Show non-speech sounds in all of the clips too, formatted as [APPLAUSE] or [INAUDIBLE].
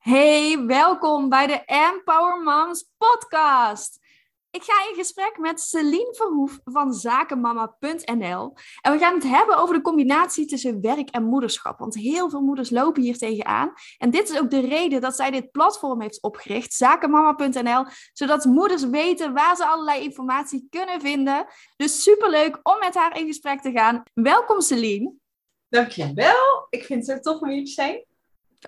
Hey, welkom bij de Empower Moms podcast. Ik ga in gesprek met Celine Verhoef van zakenmama.nl. En we gaan het hebben over de combinatie tussen werk en moederschap. Want heel veel moeders lopen hier tegenaan. En dit is ook de reden dat zij dit platform heeft opgericht, zakenmama.nl. Zodat moeders weten waar ze allerlei informatie kunnen vinden. Dus superleuk om met haar in gesprek te gaan. Welkom Celine. Dankjewel. Ik vind het zo tof om hier te zijn.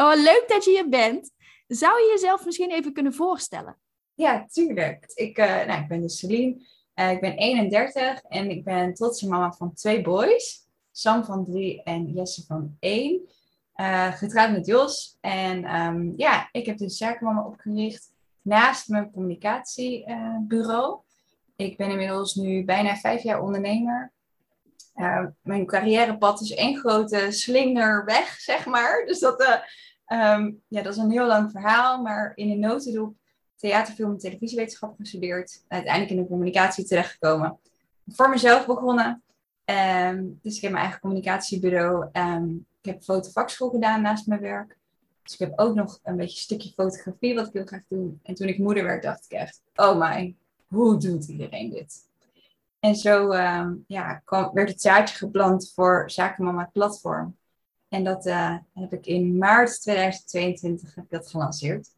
Oh, leuk dat je hier bent. Zou je jezelf misschien even kunnen voorstellen? Ja, tuurlijk. Ik, uh, nou, ik ben dus Celine. Uh, ik ben 31 en ik ben trotse mama van twee boys. Sam van drie en Jesse van één. Uh, getrouwd met Jos. En um, ja, ik heb dus Zakenmama opgericht naast mijn communicatiebureau. ik ben inmiddels nu bijna vijf jaar ondernemer. mijn carrièrepad is één grote slinger weg, zeg maar. Dus dat, um, ja, dat is een heel lang verhaal. Maar in een notendop theater, film en televisiewetenschap gestudeerd. Uiteindelijk in de communicatie terechtgekomen. Voor mezelf begonnen. Um, dus ik heb mijn eigen communicatiebureau. Um, ik heb fotovakschool gedaan naast mijn werk. Dus ik heb ook nog een beetje een stukje fotografie wat ik heel graag doe. En toen ik moeder werd, dacht ik echt, oh my, hoe doet iedereen dit? En zo ja, kwam, werd het zaadje geplant voor Zakenmama Platform. En dat uh, heb ik in maart 2022 heb ik dat gelanceerd.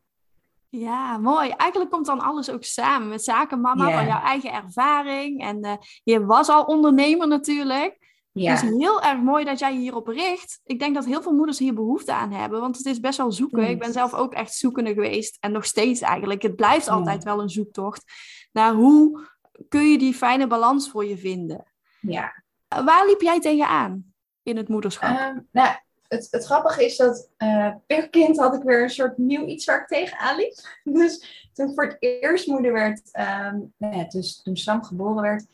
Ja, mooi. Eigenlijk komt dan alles ook samen met zakenmama yeah. van jouw eigen ervaring. En uh, je was al ondernemer natuurlijk. Ja. Het is heel erg mooi dat jij je hierop richt. Ik denk dat heel veel moeders hier behoefte aan hebben, want het is best wel zoeken. Ik ben zelf ook echt zoekende geweest en nog steeds eigenlijk. Het blijft altijd wel een zoektocht naar hoe kun je die fijne balans voor je vinden. Ja. Waar liep jij tegenaan in het moederschap? Um, nou, het, het grappige is dat uh, per kind had ik weer een soort nieuw iets waar ik tegenaan liep. [LAUGHS] Dus toen voor het eerst moeder werd, um, nou dus toen Sam geboren werd,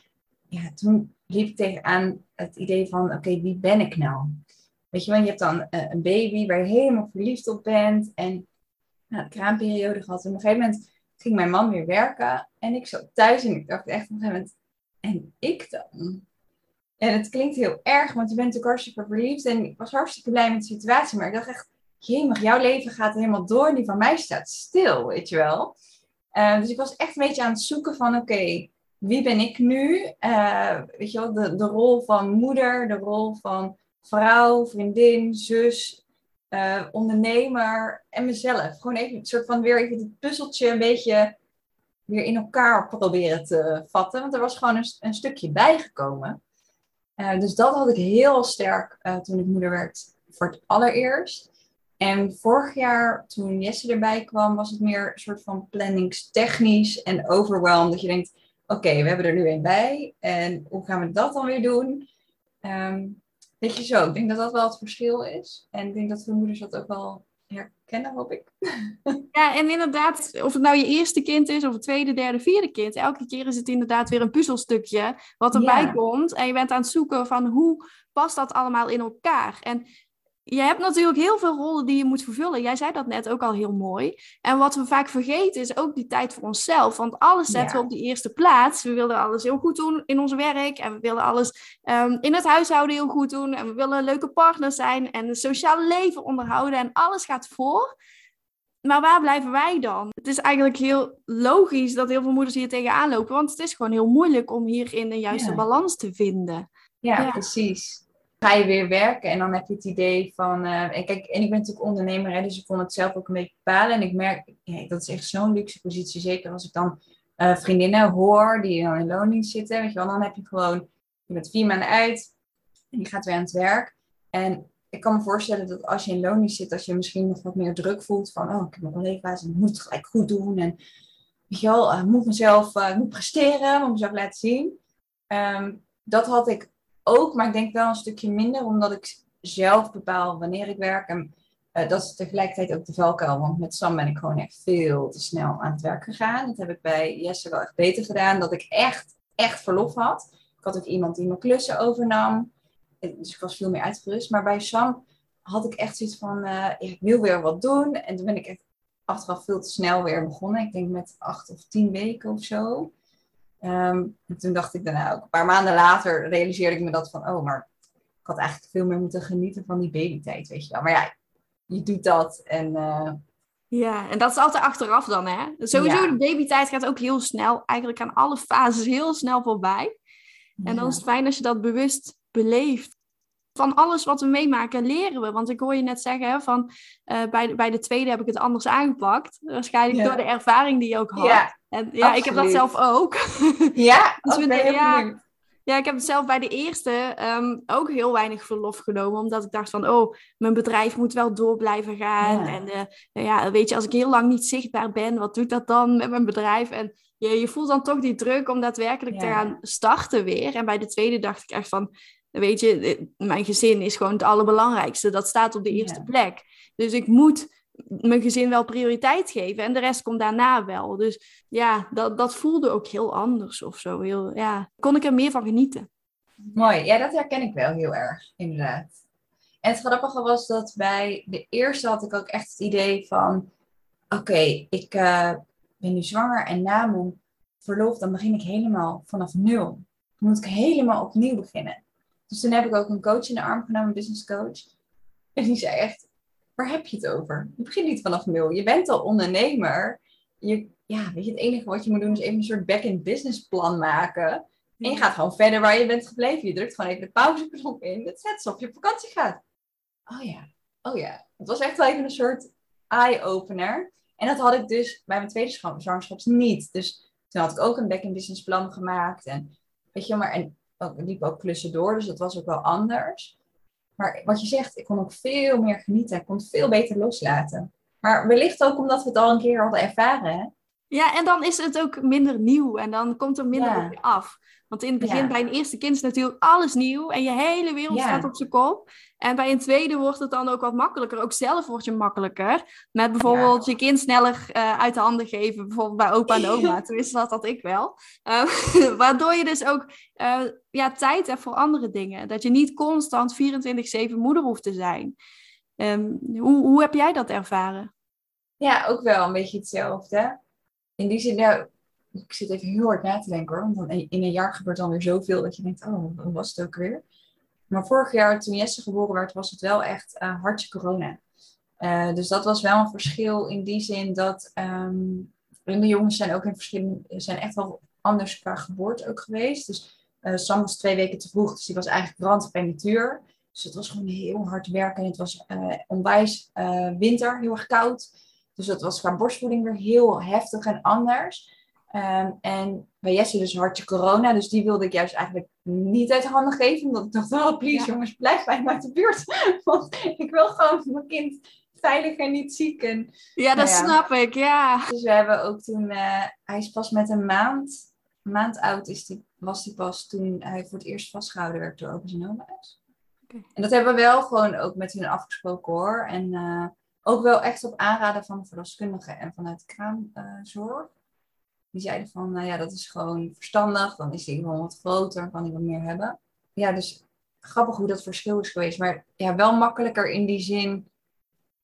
ja, toen liep ik tegenaan het idee van, oké, wie ben ik nou? Weet je wel, je hebt dan uh, een baby waar je helemaal verliefd op bent en nou, de kraamperiode gehad. En op een gegeven moment ging mijn man weer werken en ik zat thuis en ik dacht echt op een gegeven moment, en ik dan? En het klinkt heel erg, want je bent natuurlijk hartstikke verliefd. En ik was hartstikke blij met de situatie. Maar ik dacht echt, jemig, jouw leven gaat helemaal door. En die van mij staat stil, weet je wel. Uh, dus ik was echt een beetje aan het zoeken van, oké, wie ben ik nu? Uh, weet je wel, de, rol van moeder, de rol van vrouw, vriendin, zus, uh, ondernemer en mezelf. Gewoon even een soort van weer even het puzzeltje een beetje weer in elkaar proberen te vatten. Want er was gewoon een, een stukje bijgekomen. Uh, dus dat had ik heel sterk uh, toen ik moeder werd voor het allereerst. En vorig jaar, toen Jesse erbij kwam, was het meer een soort van planningstechnisch en overwhelmed. Dat je denkt, oké, we hebben er nu een bij. En hoe gaan we dat dan weer doen? Um, weet je zo, ik denk dat dat wel het verschil is. En ik denk dat veel moeders dat ook wel herkennen, hoop ik. [LAUGHS] Ja, en inderdaad, of het nou je eerste kind is, of het tweede, derde, vierde kind, elke keer is het inderdaad weer een puzzelstukje wat erbij ja. komt. En je bent aan het zoeken van hoe past dat allemaal in elkaar. En je hebt natuurlijk heel veel rollen die je moet vervullen. Jij zei dat net ook al heel mooi. En wat we vaak vergeten is ook die tijd voor onszelf. Want alles zetten ja. we op die eerste plaats. We willen alles heel goed doen in ons werk. En we willen alles um, in het huishouden heel goed doen. En we willen een leuke partner zijn. En een sociaal leven onderhouden. En alles gaat voor. Maar waar blijven wij dan? Het is eigenlijk heel logisch dat heel veel moeders hier tegenaan lopen. Want het is gewoon heel moeilijk om hierin de juiste ja. balans te vinden. Ja, ja, precies ga je weer werken en dan heb je het idee van, uh, en kijk, en ik ben natuurlijk ondernemer, hè, dus ik kon het zelf ook een beetje bepalen. En ik merk, dat is echt zo'n luxe positie, zeker als ik dan uh, vriendinnen hoor die dan in loondienst zitten, weet je wel, dan heb je gewoon, je bent vier maanden uit en je gaat weer aan het werk. En ik kan me voorstellen dat als je in loondienst zit, dat je misschien nog wat meer druk voelt van, oh, ik heb nog een leefbasis, ik moet het gelijk goed doen en ik moet mezelf, ik moet presteren, moet mezelf laten zien. Um, dat had ik ook, maar ik denk wel een stukje minder, omdat ik zelf bepaal wanneer ik werk. En uh, dat is tegelijkertijd ook de valkuil, want met Sam ben ik gewoon echt veel te snel aan het werk gegaan. Dat heb ik bij Jesse wel echt beter gedaan, dat ik echt, echt verlof had. Ik had ook iemand die mijn klussen overnam, dus ik was veel meer uitgerust. Maar bij Sam had ik echt zoiets van, uh, ik wil weer wat doen. En toen ben ik echt achteraf veel te snel weer begonnen. Ik denk met acht of tien weken of zo. Um, en toen dacht ik daarna ook, een paar maanden later realiseerde ik me dat van, oh, maar ik had eigenlijk veel meer moeten genieten van die babytijd, weet je wel. Maar ja, je doet dat en uh, Ja, en dat is altijd achteraf dan, hè? Sowieso, de babytijd gaat ook heel snel. Eigenlijk aan alle fases heel snel voorbij. En dan is het fijn als je dat bewust beleeft. Van alles wat we meemaken leren we. Want ik hoor je net zeggen van uh, bij, de, bij de tweede heb ik het anders aangepakt. Waarschijnlijk door de ervaring die je ook had. Ja, en, ja ik heb dat zelf ook. [LAUGHS] Ja, [LAUGHS] dus we, ja, ja, ik heb zelf bij de eerste ehm, ook heel weinig verlof genomen. Omdat ik dacht van, oh, mijn bedrijf moet wel door blijven gaan. En uh, ja, weet je, als ik heel lang niet zichtbaar ben, wat doet dat dan met mijn bedrijf? En je, je voelt dan toch die druk om daadwerkelijk te gaan starten weer. En bij de tweede dacht ik echt van, weet je, eh, mijn gezin is gewoon het allerbelangrijkste. Dat staat op de eerste plek. Dus ik moet mijn gezin wel prioriteit geven en de rest komt daarna wel. Dus ja, dat, dat voelde ook heel anders of zo. Heel, ja, kon ik er meer van genieten. Mooi, ja, dat herken ik wel heel erg, inderdaad. En het grappige was dat bij de eerste had ik ook echt het idee van: oké, ik uh, ben nu zwanger en na mijn verlof, dan begin ik helemaal vanaf nul. Dan moet ik helemaal opnieuw beginnen. Dus toen heb ik ook een coach in de arm genomen, een business coach. En die zei echt, waar heb je het over? Je begint niet vanaf nul. Je bent al ondernemer. Je, ja, weet je, het enige wat je moet doen is even een soort back-end business plan maken. En je gaat gewoon verder waar je bent gebleven. Je drukt gewoon even de pauzeknop in. Het zet op je op vakantie gaat. Oh ja, oh ja. Het was echt wel even een soort eye-opener. En dat had ik dus bij mijn tweede zwangerschap niet. Dus toen had ik ook een back-end business plan gemaakt. En weet je, maar en ook, liep ook klussen door. Dus dat was ook wel anders. Maar wat je zegt, ik kon ook veel meer genieten. Ik kon het veel beter loslaten. Maar wellicht ook omdat we het al een keer hadden ervaren. Hè? Ja, en dan is het ook minder nieuw en dan komt er minder op je af. Want in het begin bij een eerste kind is natuurlijk alles nieuw en je hele wereld staat op zijn kop. En bij een tweede wordt het dan ook wat makkelijker. Ook zelf word je makkelijker. Met bijvoorbeeld je kind sneller uh, uit de handen geven. Bijvoorbeeld bij opa en oma. [LAUGHS] Tenminste, dat had ik wel. Uh, [LAUGHS] waardoor je dus ook uh, ja, tijd hebt voor andere dingen. Dat je niet constant 24-7 moeder hoeft te zijn. Um, hoe, hoe heb jij dat ervaren? Ja, ook wel een beetje hetzelfde. In die zin, nou, ik zit even heel hard na te denken hoor. Want in een jaar gebeurt dan weer zoveel dat je denkt, oh, hoe was het ook weer? Maar vorig jaar, toen Jesse geboren werd, was het wel echt uh, hartje corona. Uh, dus dat was wel een verschil in die zin dat um, de jongens zijn ook in verschillen, zijn echt wel anders qua geboorte ook geweest. Dus uh, Sam was twee weken te vroeg, dus die was eigenlijk brandprematuur. Dus het was gewoon heel hard werken. En het was onwijs winter, heel erg koud. Dus dat was qua borstvoeding weer heel heftig en anders. Um, en bij Jesse dus hartje corona, dus die wilde ik juist eigenlijk niet uit handen geven. Omdat ik dacht, oh please jongens, blijf bij mij uit de buurt. [LAUGHS] Want ik wil gewoon mijn kind veilig en niet ziek. En, ja, dat nou snap ik, ja. Dus we hebben ook toen, uh, hij is pas met een maand, maand oud is die, was hij pas toen hij voor het eerst vastgehouden werd door opa zijn oma's. Okay. En dat hebben we wel gewoon ook met hun afgesproken hoor. En uh, ook wel echt op aanraden van de verloskundige en vanuit de kraamzorg. Uh, die zeiden van, nou ja, dat is gewoon verstandig. Dan is hij gewoon wat groter, kan hij wat meer hebben. Ja, dus grappig hoe dat verschil is geweest. Maar ja, wel makkelijker in die zin.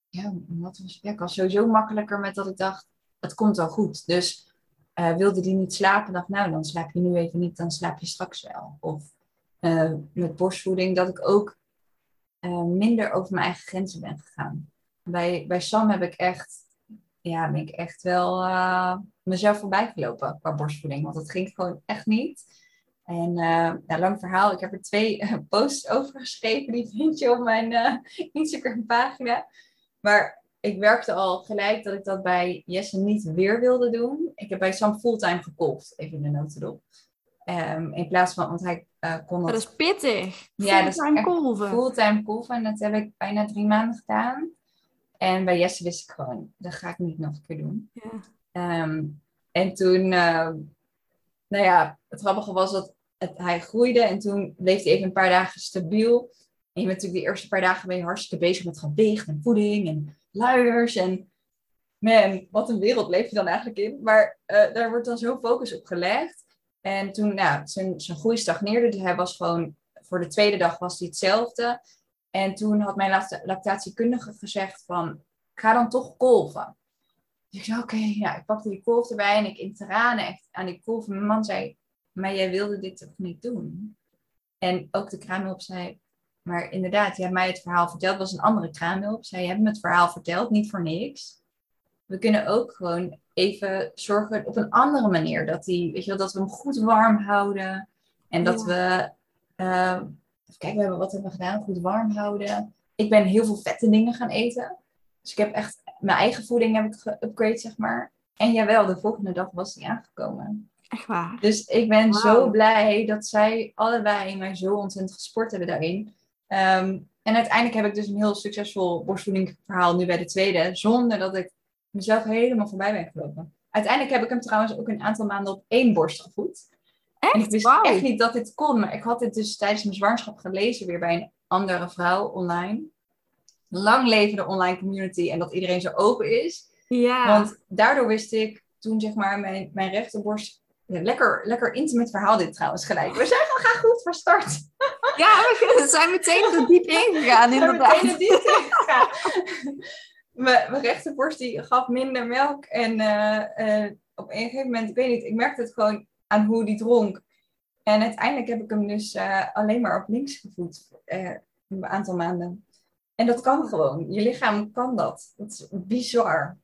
Ja, wat was, ja, ik was sowieso makkelijker met dat ik dacht, het komt wel goed. Dus uh, wilde die niet slapen, dacht nou, dan slaap je nu even niet, dan slaap je straks wel. Of uh, met borstvoeding, dat ik ook uh, minder over mijn eigen grenzen ben gegaan. Bij, bij Sam heb ik echt ja, ben ik echt wel mezelf voorbij gelopen qua borstvoeding. Want dat ging gewoon echt niet. En uh, ja, lang verhaal, ik heb er twee uh, posts over geschreven. Die vind je op mijn Instagram pagina. Maar ik werkte al gelijk dat ik dat bij Jesse niet weer wilde doen. Ik heb bij Sam fulltime gekocht, even in de notendop. Um, in plaats van, want hij kon dat... Dat is pittig. Ja, fulltime kolven. Fulltime kolven. En dat heb ik bijna drie maanden gedaan. En bij Jesse wist ik gewoon, dat ga ik niet nog een keer doen. Ja. Ehm, en toen, uh, nou ja, het grappige was dat hij groeide en toen bleef hij even een paar dagen stabiel. En je bent natuurlijk de eerste paar dagen ben je hartstikke bezig met gewicht en voeding en luiers. En man, wat een wereld leef je dan eigenlijk in. Maar uh, daar wordt dan zo focus op gelegd. En toen, nou, zijn, zijn groei stagneerde. Dus hij was gewoon, voor de tweede dag was hij hetzelfde. En toen had mijn lactatiekundige gezegd van, ga dan toch kolven. Dus ik zei, oké, ja, ik pakte die kolf erbij en ik in tranen echt aan die kolf. Mijn man zei, maar jij wilde dit toch niet doen? En ook de kraamhulp zei, maar inderdaad, je hebt mij het verhaal verteld. Was een andere kraamhulp. Zij hebben me het verhaal verteld, niet voor niks. we kunnen ook gewoon even zorgen op een andere manier. Dat, die, weet je wel, dat we hem goed warm houden. En dat we, uh, kijk, we hebben, wat hebben we gedaan? Goed warm houden. Ik ben heel veel vette dingen gaan eten. Dus ik heb echt, mijn eigen voeding heb ik geupgrade, zeg maar. En jawel, de volgende dag was die aangekomen. Echt waar. Dus ik ben zo blij dat zij allebei mij zo ontzettend gesport hebben daarin. Ehm, en uiteindelijk heb ik dus een heel succesvol borstvoedingsverhaal nu bij de tweede, zonder dat ik mezelf helemaal voorbij ben gelopen. Uiteindelijk heb ik hem trouwens ook een aantal maanden op één borst gevoed. Echt? En ik wist echt niet dat dit kon, maar ik had dit dus tijdens mijn zwangerschap gelezen weer bij een andere vrouw online. Lang leven de online community en dat iedereen zo open is. Ja. Want daardoor wist ik toen zeg maar mijn, mijn rechterborst lekker, lekker intimate verhaal dit trouwens gelijk. We zijn al gaan goed van start. [LAUGHS] Ja, we zijn meteen er diep ingegaan inderdaad. [LAUGHS] We zijn diep ingegaan. [LAUGHS] mijn, mijn rechterborst die gaf minder melk. En uh, uh, op een gegeven moment, ik weet niet, ik merkte het gewoon aan hoe die dronk. En uiteindelijk heb ik hem dus uh, alleen maar op links gevoed. een aantal maanden. En dat kan gewoon. Je lichaam kan dat. Dat is bizar.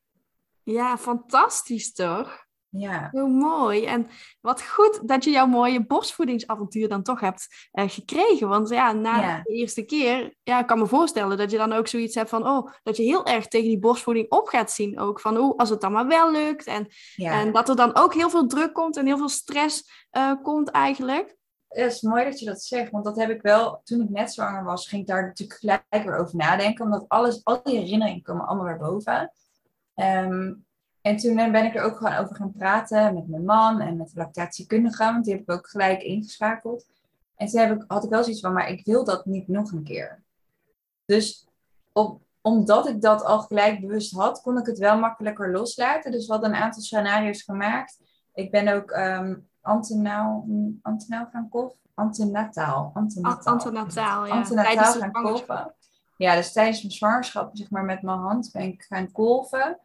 Ja, fantastisch toch? Ja. Heel mooi. En wat goed dat je jouw mooie borstvoedingsavontuur dan toch hebt uh, gekregen. Want ja, na Ja. de eerste keer, ja, ik kan me voorstellen dat je dan ook zoiets hebt van, oh, dat je heel erg tegen die borstvoeding op gaat zien. Ook van, oh, als het dan maar wel lukt. En, ja. en dat er dan ook heel veel druk komt en heel veel stress eh, komt eigenlijk. Het is mooi dat je dat zegt, want dat heb ik wel, toen ik net zwanger was, ging ik daar natuurlijk gelijk weer over nadenken, omdat alles, al die herinneringen komen allemaal weer boven. Ehm, en toen ben ik er ook gewoon over gaan praten met mijn man en met de lactatiekundige, want die heb ik ook gelijk ingeschakeld. En toen heb ik, had ik wel zoiets van, maar ik wil dat niet nog een keer. Dus omdat ik dat al gelijk bewust had, kon ik het wel makkelijker loslaten. Dus we hadden een aantal scenario's gemaakt. Ik ben ook um, antenaal, antenaal gaan kolven. Antenataal. Antenataal. Antenataal, ja. Antenataal gaan kolven. Ja, dus tijdens mijn zwangerschap, zeg maar met mijn hand, ben ik gaan kolven.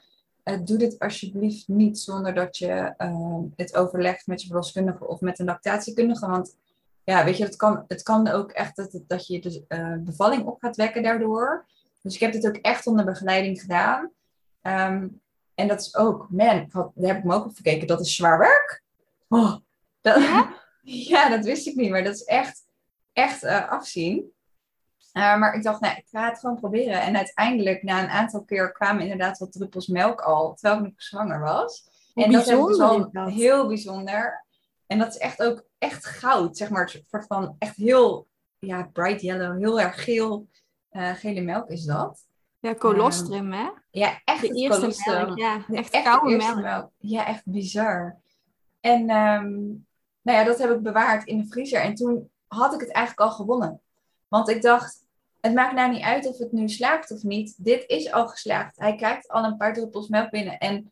Uh, doe dit alsjeblieft niet zonder dat je uh, het overlegt met je verloskundige of met een lactatiekundige. Want ja, weet je, het kan, het kan ook echt dat, dat je de uh, bevalling op gaat wekken daardoor. Dus ik heb dit ook echt onder begeleiding gedaan. Um, en dat is ook, man, had, daar heb ik me ook op gekeken, dat is zwaar werk. Oh, dat, ja? [LAUGHS] ja? dat wist ik niet, maar dat is echt, echt uh, afzien. Uh, maar ik dacht, nou, ik ga het gewoon proberen. En uiteindelijk, na een aantal keer, kwamen inderdaad wat druppels melk al, terwijl ik nog zwanger was. Hoe en dat is dus al dat? heel bijzonder. En dat is echt ook echt goud, zeg maar. Soort van echt heel, ja, bright yellow, heel erg geel. Uh, gele melk is dat. Ja, colostrum, hè? Ja, echt De eerste colostrum. melk, ja. Echt gouden eerste melk. Ja, echt bizar. En um, nou ja, dat heb ik bewaard in de vriezer. En toen had ik het eigenlijk al gewonnen. Want ik dacht, het maakt nou niet uit of het nu slaagt of niet. Dit is al geslaagd. Hij krijgt al een paar druppels melk binnen. En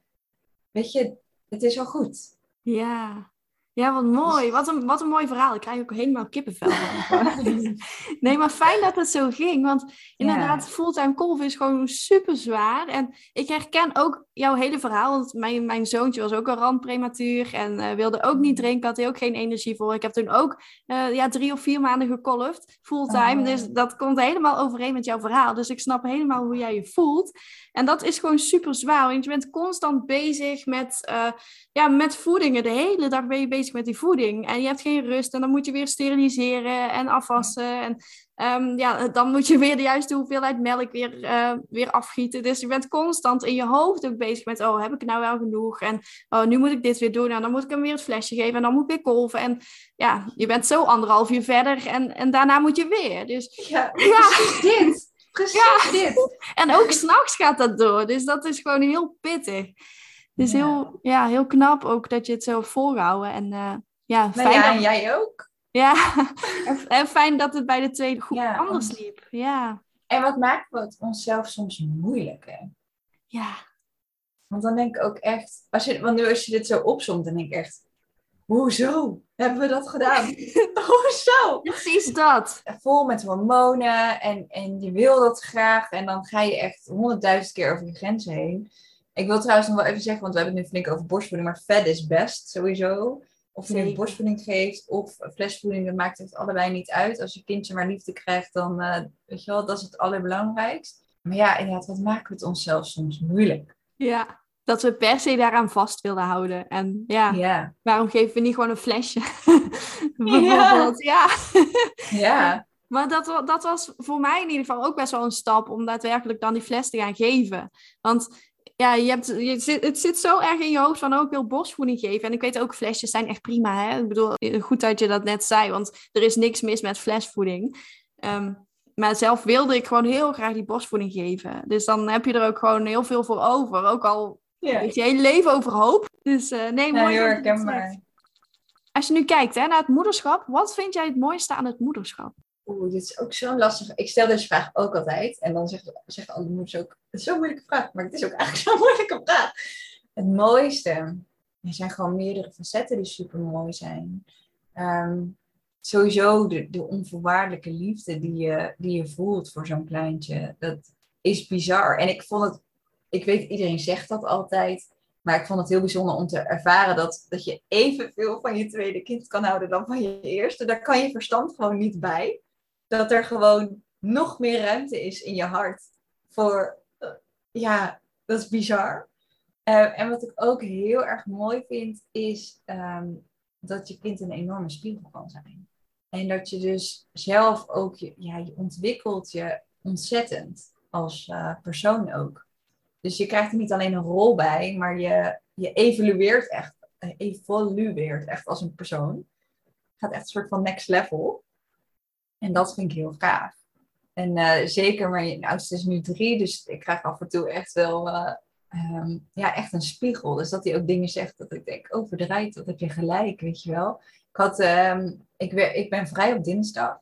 weet je, het is al goed. Ja. Ja, wat mooi. Wat een, wat een mooi verhaal. Ik krijg ook helemaal kippenvel van. [LAUGHS] nee, maar fijn dat het zo ging. Want inderdaad, ja. fulltime kolven is gewoon super zwaar. En ik herken ook jouw hele verhaal. Want mijn, mijn zoontje was ook al randprematuur. En uh, wilde ook niet drinken. Had hij ook geen energie voor. Ik heb toen ook uh, ja, drie of vier maanden gekolfd. Fulltime. Oh. Dus dat komt helemaal overeen met jouw verhaal. Dus ik snap helemaal hoe jij je voelt. En dat is gewoon super zwaar. Want je bent constant bezig met, uh, ja, met voedingen. De hele dag ben je bezig met die voeding. En je hebt geen rust. En dan moet je weer steriliseren en afwassen. En um, ja, dan moet je weer de juiste hoeveelheid melk weer, uh, weer afgieten. Dus je bent constant in je hoofd ook bezig met... Oh, heb ik nou wel genoeg? En oh, nu moet ik dit weer doen. En dan moet ik hem weer het flesje geven. En dan moet ik weer kolven. En ja, je bent zo anderhalf uur verder. En, en daarna moet je weer. Dus ja, [LAUGHS] ja. dit. Precies ja. dit. En ook s'nachts gaat dat door. Dus dat is gewoon heel pittig. Dus ja. heel, ja, heel knap ook dat je het zo hebt volgehouden. En uh, ja, fijn nou ja, dat... en jij ook. Ja, [LAUGHS] en fijn dat het bij de tweede goed ja, anders liep. Ja. En wat we het onszelf soms moeilijk, hè? Ja. Want dan denk ik ook echt... Als je, want nu als je dit zo opzomt, dan denk ik echt... Hoezo hebben we dat gedaan? [LAUGHS] Hoezo? Precies dat. Vol met hormonen en, en je wil dat graag. En dan ga je echt honderdduizend keer over je grenzen heen. Ik wil trouwens nog wel even zeggen, want we hebben het nu flink over borstvoeding, maar vet is best sowieso. Of je nu borstvoeding geeft of flesvoeding, dat maakt het allebei niet uit. Als je kindje maar liefde krijgt, dan uh, weet je wel, dat is het allerbelangrijkst. Maar ja, inderdaad, wat maken we het onszelf soms moeilijk? Ja, dat we per se daaraan vast willen houden. En ja, Ja. waarom geven we niet gewoon een flesje? [LAUGHS] Bijvoorbeeld, ja. [LAUGHS] Ja. Maar dat, dat was voor mij in ieder geval ook best wel een stap om daadwerkelijk dan die fles te gaan geven. Want ja, je hebt, je zit, het zit zo erg in je hoofd van ook ik wil borstvoeding geven. En ik weet ook, flesjes zijn echt prima. Hè? Ik bedoel, goed dat je dat net zei, want er is niks mis met flesvoeding. Ehm, maar zelf wilde ik gewoon heel graag die borstvoeding geven. Dus dan heb je er ook gewoon heel veel voor over. Ook al Ja. je hele leven overhoop. Dus eh, nee, Ja, mooi. heel zegt. Als je nu kijkt hè, naar het moederschap, wat vind jij het mooiste aan het moederschap? Oeh, dit is ook zo'n lastige. Ik stel deze vraag ook altijd. En dan zegt andere moeders ook, het is zo'n moeilijke vraag. Maar het is ook eigenlijk zo'n [LAUGHS] moeilijke vraag. Het mooiste. Er zijn gewoon meerdere facetten die super mooi zijn. Ehm, sowieso de, de onvoorwaardelijke liefde die je, die je voelt voor zo'n kleintje. Dat is bizar. En ik vond het, ik weet iedereen zegt dat altijd. Maar ik vond het heel bijzonder om te ervaren dat, dat je evenveel van je tweede kind kan houden dan van je eerste. Daar kan je verstand gewoon niet bij. Dat er gewoon nog meer ruimte is in je hart voor, eh, ja, dat is bizar. Eh, en wat ik ook heel erg mooi vind, is ehm, dat je kind een enorme spiegel kan zijn. En dat je dus zelf ook, je, ja, je ontwikkelt je ontzettend als eh, persoon ook. Dus je krijgt er niet alleen een rol bij, maar je, je evolueert echt, evolueert echt als een persoon. Gaat echt een soort van next level. En dat vind ik heel gaaf. En eh, zeker, mijn oudste is nu drie, dus ik krijg af en toe echt wel eh, ehm, ja, echt een spiegel. Dus dat hij ook dingen zegt dat ik denk, oh verdraaid, dat heb je gelijk, weet je wel. Ik, had, ehm, ik, wer- ik ben vrij op dinsdag.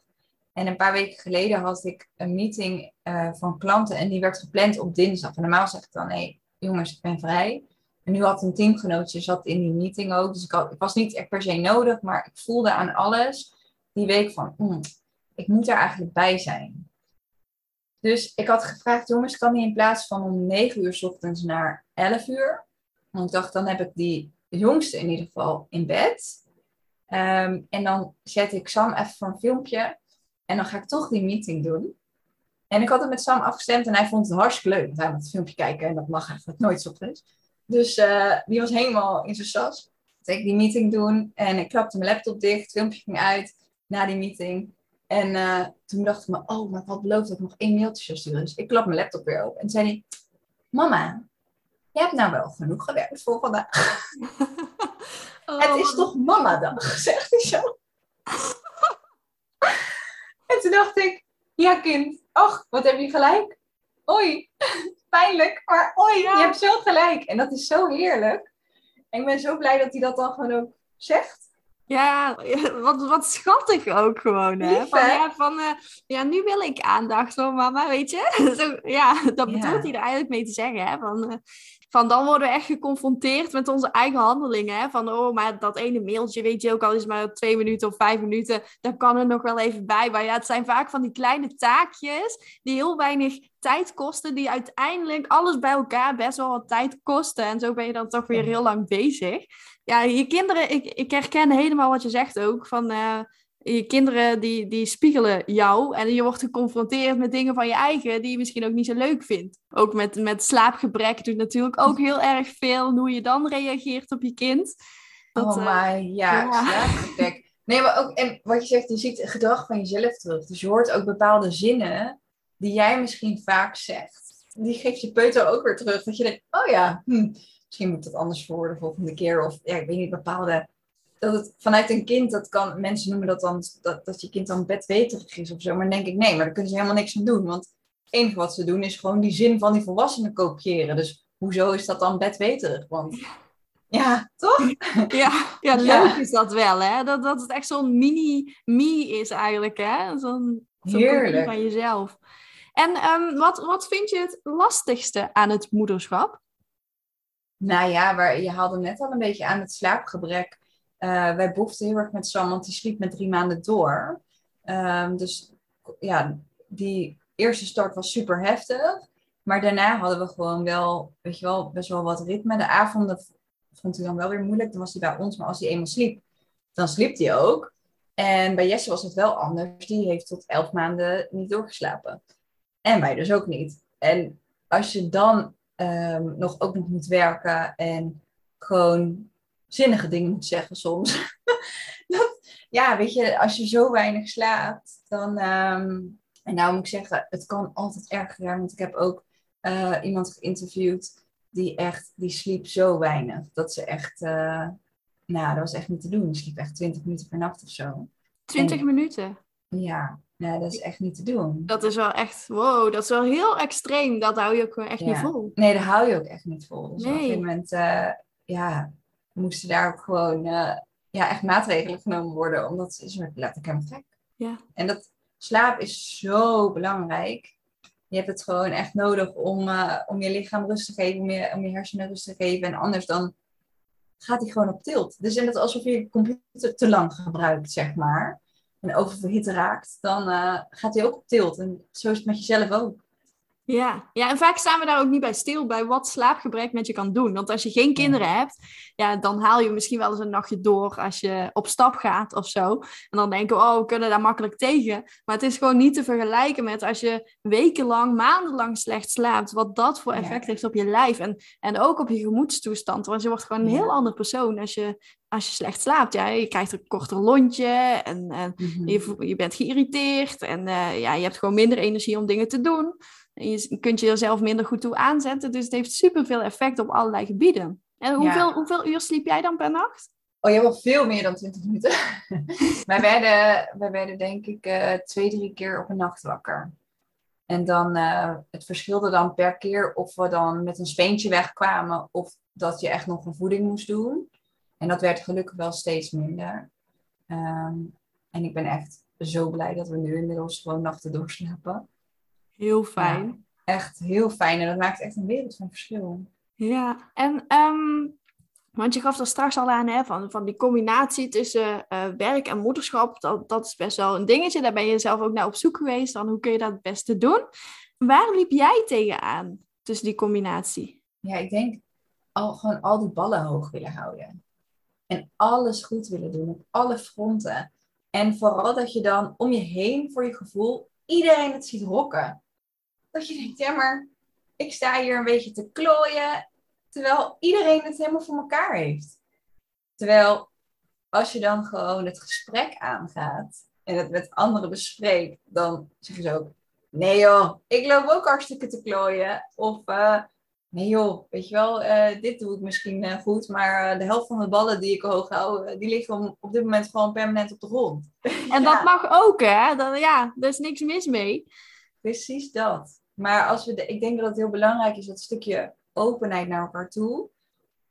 En een paar weken geleden had ik een meeting eh, van klanten en die werd gepland op dinsdag. En normaal zeg ik dan, hé hey, jongens, ik ben vrij. En nu had een teamgenootje zat in die meeting ook. Dus ik, had, ik was niet echt per se nodig, maar ik voelde aan alles die week van, "Mm, ik moet er eigenlijk bij zijn. Dus ik had gevraagd, jongens, kan die in plaats van om 9 uur 's ochtends naar 11 uur? Want ik dacht, dan heb ik die jongste in ieder geval in bed. Ehm, en dan zet ik Sam even voor een filmpje. En dan ga ik toch die meeting doen. En ik had het met Sam afgestemd en hij vond het hartstikke leuk. Want hij moet het filmpje kijken en dat mag eigenlijk nooit 's ochtends. Dus eh, die was helemaal in zijn sas. Ik die meeting doen en ik klapte mijn laptop dicht. Het filmpje ging uit na die meeting. En eh, toen dacht ik me, oh, maar ik had beloofd dat ik nog één mailtje zou sturen. Dus ik klap mijn laptop weer open. En zei hij, mama, je hebt nou wel genoeg gewerkt voor vandaag. [LAUGHS] [LAUGHS] Het is toch mamadag, [LAUGHS] zegt hij zo. en toen dacht ik, ja kind, ach, wat heb je gelijk. Oei, pijnlijk, maar oei, Ja. je hebt zo gelijk. En dat is zo heerlijk. En ik ben zo blij dat hij dat dan gewoon ook zegt. Ja, wat, wat schattig ook gewoon, hè? Lief, Van, ja, van eh, ja, nu wil ik aandacht van mama, weet je? [LAUGHS] Zo, ja, dat Ja. bedoelt hij er eigenlijk mee te zeggen, hè? Van, eh, van dan worden we echt geconfronteerd met onze eigen handelingen, hè? Van, oh, maar dat ene mailtje, weet je ook al is maar twee minuten of vijf minuten, daar kan er nog wel even bij. Maar ja, het zijn vaak van die kleine taakjes die heel weinig tijd kosten, die uiteindelijk alles bij elkaar best wel wat tijd kosten. En zo ben je dan toch weer heel lang bezig ja, je kinderen, ik, ik herken helemaal wat je zegt ook. Van eh, je kinderen die, die spiegelen jou. En je wordt geconfronteerd met dingen van je eigen die je misschien ook niet zo leuk vindt. Ook met, met slaapgebrek doet natuurlijk ook heel erg veel. En hoe je dan reageert op je kind. Dat, oh eh, my, ja, ja. slaapgebrek. [LAUGHS] Nee, maar ook, en wat je zegt, je ziet het gedrag van jezelf terug. Dus je hoort ook bepaalde zinnen die jij misschien vaak zegt. Die geeft je peuter ook weer terug. Dat je denkt, oh ja, hm, misschien moet ik dat anders voor de volgende keer. Of ja, ik weet niet, bepaalde... Dat het vanuit een kind, dat kan, mensen noemen dat dan, dat, dat je kind dan bedweterig is of zo. Maar dan denk ik, nee, maar daar kunnen ze helemaal niks aan doen. Want het enige wat ze doen is gewoon die zin van die volwassenen kopiëren. Dus hoezo is dat dan bedweterig? Want ja, toch? [LAUGHS] ja, ja, leuk Ja. is dat wel, hè? Dat, dat het echt zo'n mini-me is eigenlijk, hè? Zo'n kopie van jezelf. En ehm, wat, wat vind je het lastigste aan het moederschap? Nou ja, waar, je haalde net al een beetje aan het slaapgebrek. Eh, wij boefden heel erg met Sam, want die sliep met drie maanden door. Ehm, dus ja, die eerste start was super heftig. Maar daarna hadden we gewoon wel, weet je wel, best wel wat ritme. De avonden vond hij dan wel weer moeilijk. Dan was hij bij ons, maar als hij eenmaal sliep, dan sliep hij ook. En bij Jesse was het wel anders. Die heeft tot elf maanden niet doorgeslapen. En wij dus ook niet. En als je dan ehm, nog, ook nog moet werken en gewoon zinnige dingen moet zeggen soms. [LAUGHS] dat, ja, weet je, als je zo weinig slaapt, dan. Ehm, en nou moet ik zeggen, het kan altijd erger. Want ik heb ook uh, iemand geïnterviewd die echt, die sliep zo weinig. Dat ze echt, uh, nou, dat was echt niet te doen. Die sliep echt 20 minuten per nacht of zo. 20 minuten? Ja, ja, dat is echt niet te doen. Dat is wel echt, wow, dat is wel heel extreem. Dat hou je ook echt niet vol. Nee, dat hou je ook echt niet vol. Dus nee. op een gegeven moment, uh, ja, moesten daar ook gewoon uh, ja, echt maatregelen genomen worden. Omdat ze werd letterlijk helemaal gek. Ja. En dat slaap is zo belangrijk. Je hebt het gewoon echt nodig om, uh, om je lichaam rust te geven, om je, om je hersenen rust te geven. En anders dan gaat hij gewoon op tilt. Dus is net alsof je je computer te lang gebruikt, zeg maar en oververhit raakt, dan uh, gaat hij ook op tilt. En zo is het met jezelf ook. Ja. ja, en vaak staan we daar ook niet bij stil bij wat slaapgebrek met je kan doen. Want als je geen kinderen hebt, ja, dan haal je misschien wel eens een nachtje door als je op stap gaat of zo. En dan denken we, oh, we kunnen daar makkelijk tegen. Maar het is gewoon niet te vergelijken met als je wekenlang, maandenlang slecht slaapt, wat dat voor effect heeft op je lijf en, en ook op je gemoedstoestand. Want je wordt gewoon een heel ander persoon als je, als je slecht slaapt. Ja, je krijgt een korter lontje en, en mhm. je, je bent geïrriteerd en uh, ja, je hebt gewoon minder energie om dingen te doen. En je kunt je jezelf minder goed toe aanzetten. Dus het heeft superveel effect op allerlei gebieden. En hoeveel, hoeveel uur sliep jij dan per nacht? Oh, je hebt wel veel meer dan 20 minuten. [LAUGHS] wij, werden, wij werden denk ik uh, twee, drie keer op een nacht wakker. En dan, uh, het verschilde dan per keer of we dan met een speentje wegkwamen of dat je echt nog een voeding moest doen. En dat werd gelukkig wel steeds minder. Um, en ik ben echt zo blij dat we nu inmiddels gewoon nachten doorslapen. Heel fijn. echt heel fijn. En dat maakt echt een wereld van verschil. Ja, en um, want je gaf er straks al aan, hè, van, van die combinatie tussen uh, werk en moederschap. Dat, dat is best wel een dingetje. Daar ben je zelf ook naar op zoek geweest. Dan hoe kun je dat het beste doen? Waar liep jij tegenaan tussen die combinatie? Ja, ik denk al, gewoon al die ballen hoog willen houden. En alles goed willen doen op alle fronten. En vooral dat je dan om je heen, voor je gevoel, iedereen het ziet rocken. Dat je denkt, ja, maar ik sta hier een beetje te klooien, terwijl iedereen het helemaal voor elkaar heeft. Terwijl als je dan gewoon het gesprek aangaat en het met anderen bespreekt, dan zeggen ze ook, nee joh, ik loop ook hartstikke te klooien. Of, uh, nee joh, weet je wel, uh, dit doe ik misschien uh, goed, maar de helft van de ballen die ik hoog hou, die liggen op dit moment gewoon permanent op de grond. En dat [LAUGHS] mag ook, hè? Dan, ja, er is niks mis mee. Precies dat. Maar als we de, ik denk dat het heel belangrijk is, dat stukje openheid naar elkaar toe.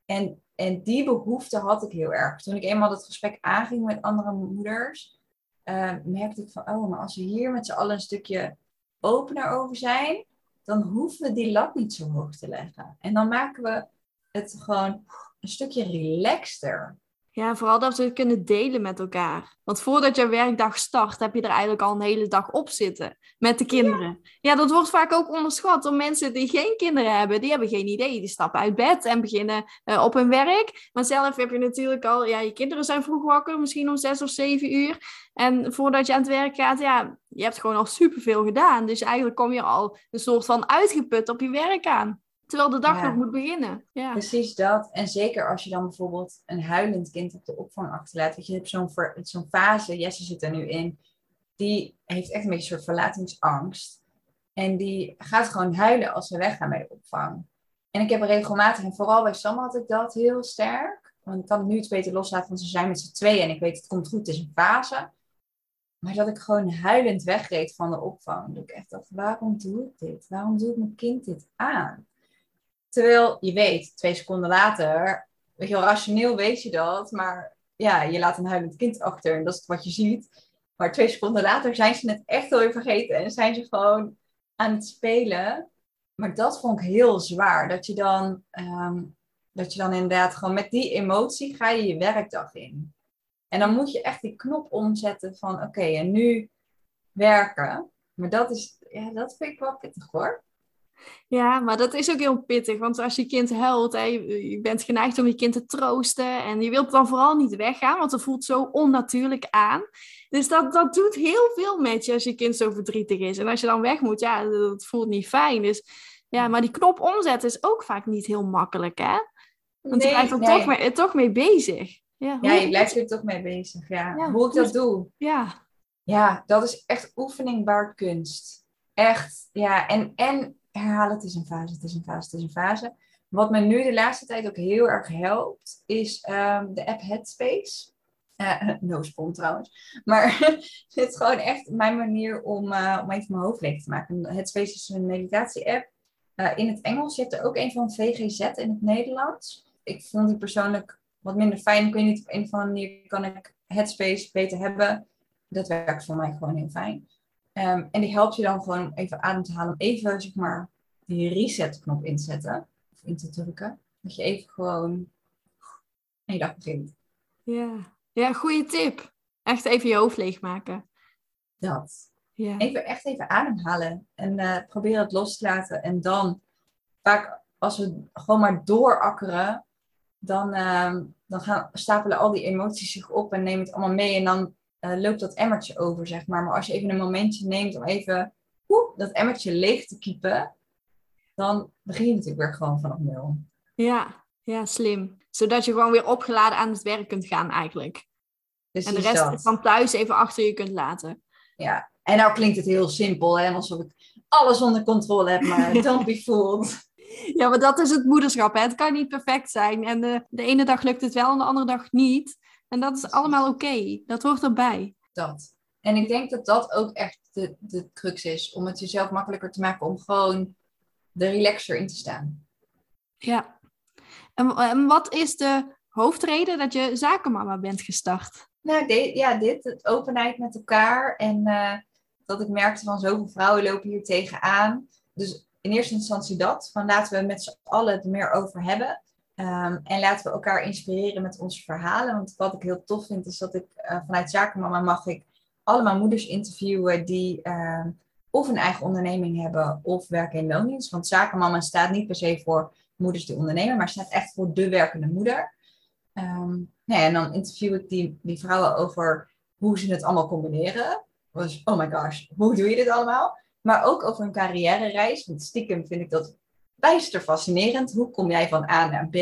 En, en die behoefte had ik heel erg. Toen ik eenmaal dat gesprek aanging met andere moeders, uh, merkte ik van, oh, maar als we hier met z'n allen een stukje opener over zijn, dan hoeven we die lat niet zo hoog te leggen. En dan maken we het gewoon een stukje relaxter. Ja, vooral dat we het kunnen delen met elkaar. Want voordat je werkdag start, heb je er eigenlijk al een hele dag op zitten met de kinderen. Ja, dat wordt vaak ook onderschat door mensen die geen kinderen hebben. Die hebben geen idee. Die stappen uit bed en beginnen uh, op hun werk. Maar zelf heb je natuurlijk al, ja, je kinderen zijn vroeg wakker, misschien om zes of zeven uur. En voordat je aan het werk gaat, ja, je hebt gewoon al superveel gedaan. Dus eigenlijk kom je al een soort van uitgeput op je werk aan. Terwijl de dag nog moet beginnen. Ja. Precies dat. En zeker als je dan bijvoorbeeld een huilend kind op de opvang achterlaat. Want je hebt zo'n zo'n fase, Jesse zit er nu in. Die heeft echt een beetje een soort verlatingsangst. En die gaat gewoon huilen als we weggaan bij de opvang. En ik heb er regelmatig, en vooral bij Sam had ik dat heel sterk. Want ik kan het nu iets beter loslaten, want ze zijn met z'n tweeën. En ik weet, het komt goed, het is een fase. Maar dat ik gewoon huilend wegreed van de opvang. Dat ik echt dacht, waarom doe ik dit? Waarom doe ik mijn kind dit aan? Terwijl je weet, twee seconden later, weet je wel, rationeel weet je dat, maar ja, je laat een huilend kind achter en dat is wat je ziet. Maar twee seconden later zijn ze het echt alweer vergeten en zijn ze gewoon aan het spelen. Maar dat vond ik heel zwaar, dat je dan, ehm, dat je dan inderdaad gewoon met die emotie ga je je werkdag in. En dan moet je echt die knop omzetten van oké, en nu werken. Maar dat is, ja, dat vind ik wel pittig hoor. Ja, maar dat is ook heel pittig. Want als je kind huilt, hè, je bent geneigd om je kind te troosten. En je wilt dan vooral niet weggaan, want het voelt zo onnatuurlijk aan. Dus dat, dat doet heel veel met je als je kind zo verdrietig is. En als je dan weg moet, ja, dat voelt niet fijn. Dus Ja, maar die knop omzetten is ook vaak niet heel makkelijk, hè? Want Nee, je blijft er nee. toch, mee, toch mee bezig. Ja, je blijft er toch mee bezig. Ja. Ja, Hoe ik dat doe. Ja, Ja, dat is echt oefening baart kunst. Echt, ja. En, en herhalen, het is een fase, het is een fase, het is een fase. Wat me nu de laatste tijd ook heel erg helpt, is ehm, de app Headspace. Eh, [LAUGHS] no spon trouwens. Maar [LAUGHS] het is gewoon echt mijn manier om, eh, om even mijn hoofd leeg te maken. Headspace is een meditatie-app eh, in het Engels. Je hebt er ook een van VGZ in het Nederlands. Ik vond die persoonlijk wat minder fijn. Ik weet niet, op een of andere manier kan ik Headspace beter hebben. Dat werkt voor mij gewoon heel fijn. Ehm, en die helpt je dan gewoon even adem te halen. Om even, zeg maar, die reset-knop in te zetten. Of in te drukken. Dat je even gewoon en je dag begint. ja. Ja, goede tip. Echt even je hoofd leegmaken. Dat. Ja. Even, echt even ademhalen. En eh probeer het los te laten. En dan, vaak als we gewoon maar doorakkeren, dan, ehm, dan gaan, stapelen al die emoties zich op en nemen het allemaal mee. En dan eh, loopt dat emmertje over, zeg maar. Maar als je even een momentje neemt om even dat emmertje leeg te kiepen, dan begin je natuurlijk weer gewoon vanaf nul. Ja, ja, slim. Zodat je gewoon weer opgeladen aan het werk kunt gaan eigenlijk. En de rest van thuis even achter je kunt laten. Ja, en nou klinkt het heel simpel, hè? alsof ik alles onder controle heb, maar [LAUGHS] don't be fooled. Ja, maar dat is het moederschap. Hè? Het kan niet perfect zijn. En de, de ene dag lukt het wel en de andere dag niet. En dat is allemaal oké. Dat hoort erbij. Dat. En ik denk dat dat ook echt de, de crux is. Om het jezelf makkelijker te maken om gewoon de relaxer in te staan. Ja. En, en wat is de hoofdreden dat je zakenmama bent gestart? Nou, de- ja, dit, het openheid met elkaar. En eh, dat ik merkte van zoveel vrouwen lopen hier tegenaan. Dus in eerste instantie dat. Van laten we met z'n allen het er meer over hebben. Ehm, en laten we elkaar inspireren met onze verhalen. Want wat ik heel tof vind, is dat ik eh, vanuit Zakenmama mag ik allemaal moeders interviewen die ehm, of een eigen onderneming hebben of werken in loondienst. Want Zakenmama staat niet per se voor moeders die ondernemen, maar staat echt voor de werkende moeder. Ehm, nou en dan interview ik die, die vrouwen over hoe ze het allemaal combineren. Dus, oh my gosh, hoe doe je dit allemaal? Maar ook over hun carrière-reis. Want stiekem vind ik dat bijster fascinerend. Hoe kom jij van A naar B?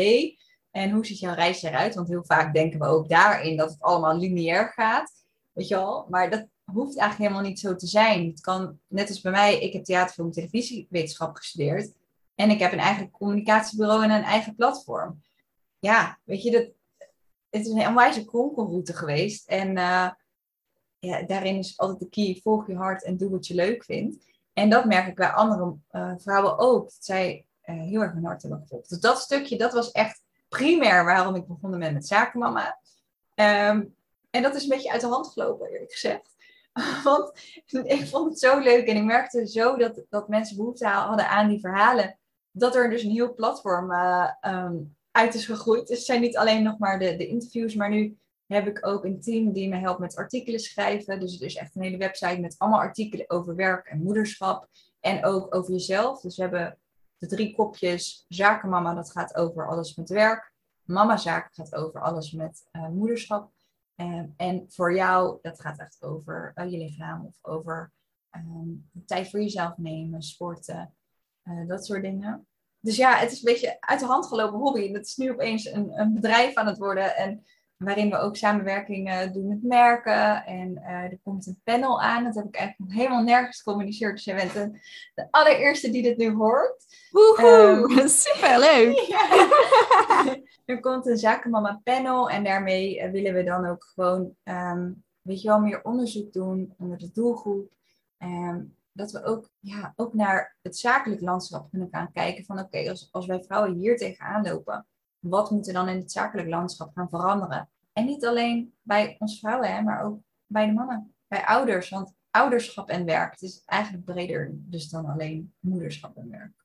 En hoe ziet jouw reis eruit? Want heel vaak denken we ook daarin dat het allemaal lineair gaat. Weet je wel? Maar dat hoeft eigenlijk helemaal niet zo te zijn. Het kan, net als bij mij, ik heb theater, film en televisiewetenschap gestudeerd. En ik heb een eigen communicatiebureau en een eigen platform. Ja, weet je, dat, het is een onwijze kronkelroute geweest. En uh, ja, daarin is altijd de key, volg je hart en doe wat je leuk vindt. En dat merk ik bij andere uh, vrouwen ook. Dat zij heel erg hun hart hebben gevolgd. Dus dat stukje, dat was echt primair waarom ik begonnen ben met zakenmama. Um, en dat is een beetje uit de hand gelopen, eerlijk gezegd. [LAUGHS] Want ik vond het zo leuk en ik merkte zo dat, dat mensen behoefte hadden aan die verhalen. Dat er dus een heel platform uh, um, uit is gegroeid. Dus het zijn niet alleen nog maar de, de interviews, maar nu heb ik ook een team die me helpt met artikelen schrijven. Dus het is echt een hele website met allemaal artikelen over werk en moederschap. En ook over jezelf. Dus we hebben de drie kopjes. Zakenmama, dat gaat over alles met werk. Mama Zaken gaat over alles met uh, moederschap. En voor jou, dat gaat echt over uh, je lichaam of over um, tijd voor jezelf nemen, sporten, uh, dat soort dingen. Dus ja, het is een beetje uit de hand gelopen hobby. Het is nu opeens een, een bedrijf aan het worden. En waarin we ook samenwerking doen met merken. En uh, er komt een panel aan. Dat heb ik eigenlijk nog helemaal nergens gecommuniceerd. Dus jij bent de, de allereerste die dit nu hoort. Woehoe, [LAUGHS] um, superleuk! [LAUGHS] Ja. er komt een zakenmama panel. En daarmee uh, willen we dan ook gewoon, um, weet je wel, meer onderzoek doen onder de doelgroep. Um, dat we ook, ja, ook naar het zakelijk landschap kunnen gaan kijken. Van oké, okay, als, als wij vrouwen hier tegenaan lopen wat moet er dan in het zakelijk landschap gaan veranderen? En niet alleen bij ons vrouwen, hè, maar ook bij de mannen, bij ouders. Want ouderschap en werk, het is eigenlijk breder dus dan alleen moederschap en werk.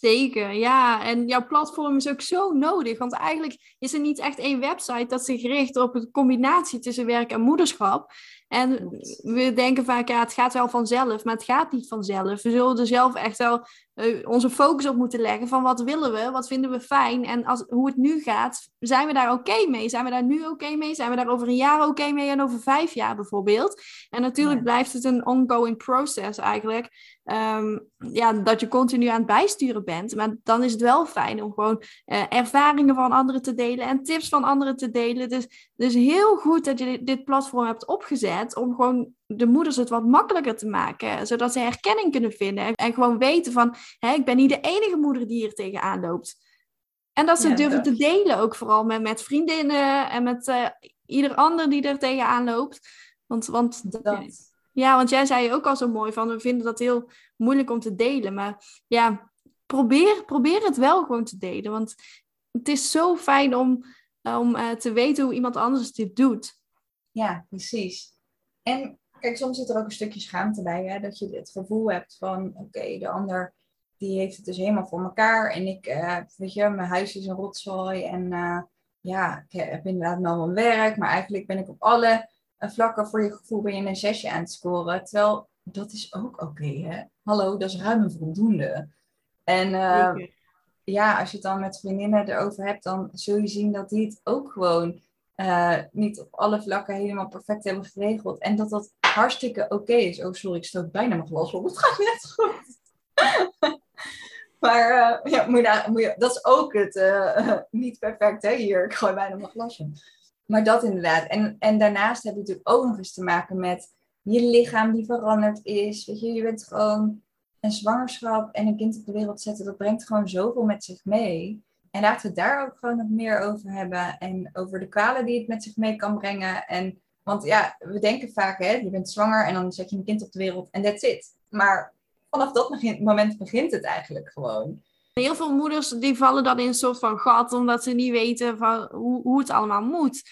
Zeker, ja. En jouw platform is ook zo nodig. Want eigenlijk is er niet echt één website dat zich richt op de combinatie tussen werk en moederschap. En we denken vaak, ja, het gaat wel vanzelf, maar het gaat niet vanzelf. We zullen er zelf echt wel uh, onze focus op moeten leggen van wat willen we, wat vinden we fijn en als, hoe het nu gaat, zijn we daar oké mee? Zijn we daar nu oké mee? Zijn we daar over een jaar oké mee en over vijf jaar bijvoorbeeld? En natuurlijk blijft het een ongoing process eigenlijk. Ehm, ja, dat je continu aan het bijsturen bent. Maar dan is het wel fijn om gewoon uh, ervaringen van anderen te delen en tips van anderen te delen. Dus, dus heel goed dat je dit, dit platform hebt opgezet om gewoon de moeders het wat makkelijker te maken, zodat ze herkenning kunnen vinden en gewoon weten van, hé, ik ben niet de enige moeder die hier tegenaan loopt. En dat ze durven te delen, ook vooral met, met vriendinnen en met uh, ieder ander die er tegenaan loopt. Want, want, dat. Ja, want jij zei ook al zo mooi van, we vinden dat heel moeilijk om te delen. Maar ja, probeer, probeer het wel gewoon te delen. Want het is zo fijn om, om uh, te weten hoe iemand anders dit doet. Ja, precies. En kijk, soms zit er ook een stukje schaamte bij, hè? dat je het gevoel hebt van, oké, de ander die heeft het dus helemaal voor elkaar en ik, uh, weet je, mijn huis is een rotzooi en uh, ja, ik heb inderdaad wel mijn werk, maar eigenlijk ben ik op alle uh, vlakken voor je gevoel ben je een zesje aan het scoren, terwijl dat is ook oké, hè? Hallo, dat is ruim een voldoende. En ja, als je het dan met vriendinnen erover hebt, dan zul je zien dat die het ook gewoon niet op alle vlakken helemaal perfect hebben geregeld. En dat dat hartstikke oké is. Oh, sorry, ik stoot bijna mijn glas op. Het gaat net goed. [LAUGHS] maar uh, ja, dat is ook het uh, [LAUGHS] niet perfect hè, hier. Ik gooi bijna mijn glasje. Maar dat inderdaad. En, en daarnaast heb je natuurlijk ook nog eens te maken met je lichaam die veranderd is. Weet je, je bent gewoon een zwangerschap en een kind op de wereld zetten. Dat brengt gewoon zoveel met zich mee. En laten we het daar ook gewoon nog meer over hebben. En over de kwalen die het met zich mee kan brengen. En want ja, we denken vaak, hè, je bent zwanger en dan zet je een kind op de wereld en that's it. Maar vanaf dat moment begint het eigenlijk gewoon. Heel veel moeders die vallen dan in een soort van gat, omdat ze niet weten van hoe, hoe het allemaal moet.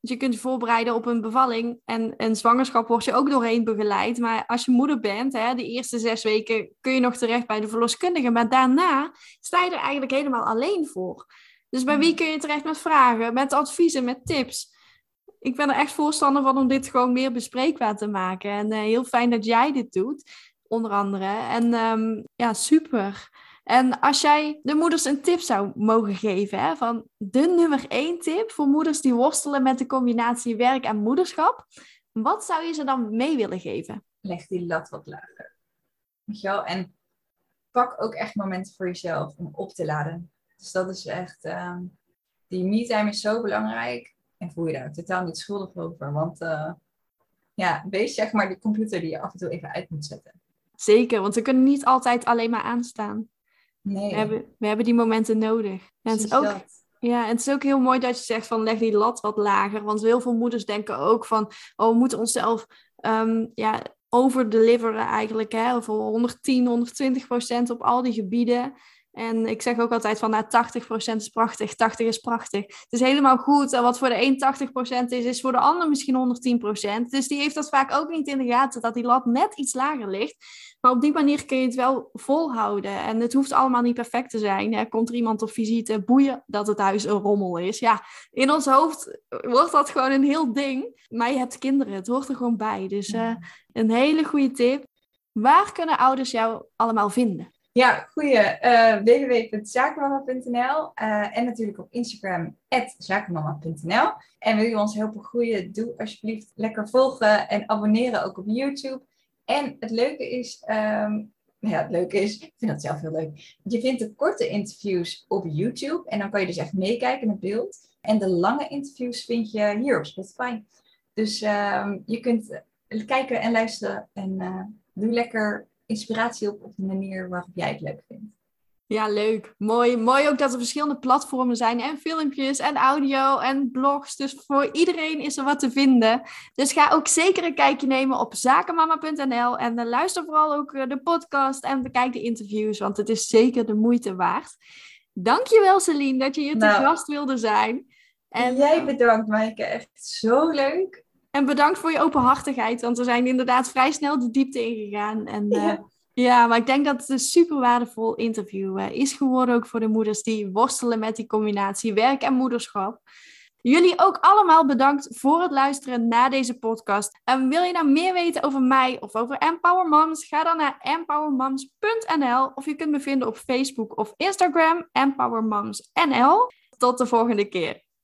Dus je kunt je voorbereiden op een bevalling en een zwangerschap word je ook doorheen begeleid. Maar als je moeder bent, hè, de eerste zes weken kun je nog terecht bij de verloskundige. Maar daarna sta je er eigenlijk helemaal alleen voor. Dus bij wie kun je terecht met vragen, met adviezen, met tips? ik ben er echt voorstander van om dit gewoon meer bespreekbaar te maken. En uh, heel fijn dat jij dit doet, onder andere. En um, ja, super. En als jij de moeders een tip zou mogen geven, hè, van de nummer één tip voor moeders die worstelen met de combinatie werk en moederschap, wat zou je ze dan mee willen geven? Leg die lat wat lager. Weet je wel? En pak ook echt momenten voor jezelf om op te laden. Dus dat is echt, uh, die me-time is zo belangrijk. En voel je daar totaal niet schuldig over. Want uh, ja, wees zeg maar de computer die je af en toe even uit moet zetten. Zeker, want we kunnen niet altijd alleen maar aanstaan. Nee. We hebben, we hebben die momenten nodig. En het is ook, ja, en het is ook heel mooi dat je zegt van leg die lat wat lager. Want heel veel moeders denken ook van, oh, we moeten onszelf um, ja, overdeliveren eigenlijk. Hè? Of 110, 120 procent op al die gebieden. En ik zeg ook altijd van, nou, 80% is prachtig, 80 is prachtig. Het is helemaal goed. En wat voor de een 80% is, is voor de ander misschien 110%. Dus die heeft dat vaak ook niet in de gaten, dat die lat net iets lager ligt. Maar op die manier kun je het wel volhouden. En het hoeft allemaal niet perfect te zijn. Er komt er iemand op visite, boeien dat het huis een rommel is. Ja, in ons hoofd wordt dat gewoon een heel ding. Maar je hebt kinderen, het hoort er gewoon bij. Dus uh, een hele goede tip. Waar kunnen ouders jou allemaal vinden? Ja, goeie. Uh, www.zakenmama.nl uh, en natuurlijk op Instagram zakenmama.nl. En wil je ons helpen groeien, doe alsjeblieft lekker volgen en abonneren ook op YouTube. En het leuke is, um, ja, het leuke is, ik vind dat zelf heel leuk. Je vindt de korte interviews op YouTube en dan kan je dus echt meekijken met beeld. En de lange interviews vind je hier op Spotify. Dus um, je kunt kijken en luisteren en uh, doe lekker inspiratie op op de manier waarop jij het leuk vindt. Ja, leuk. Mooi. Mooi ook dat er verschillende platformen zijn en filmpjes en audio en blogs. Dus voor iedereen is er wat te vinden. Dus ga ook zeker een kijkje nemen op zakenmama.nl en eh, luister vooral ook eh, de podcast en bekijk de interviews, want het is zeker de moeite waard. Dankjewel Celine dat je hier nou, te gast wilde zijn. En jij eh, bedankt Maaike, echt zo leuk. En bedankt voor je openhartigheid, want we zijn inderdaad vrij snel de diepte ingegaan. En, ja. Uh, ja, maar ik denk dat het een super waardevol interview uh, is geworden, ook voor de moeders die worstelen met die combinatie werk en moederschap. Jullie ook allemaal bedankt voor het luisteren naar deze podcast. En wil je nou meer weten over mij of over Empower Moms? Ga dan naar empowermoms.nl of je kunt me vinden op Facebook of Instagram, Empower Moms NL. Tot de volgende keer.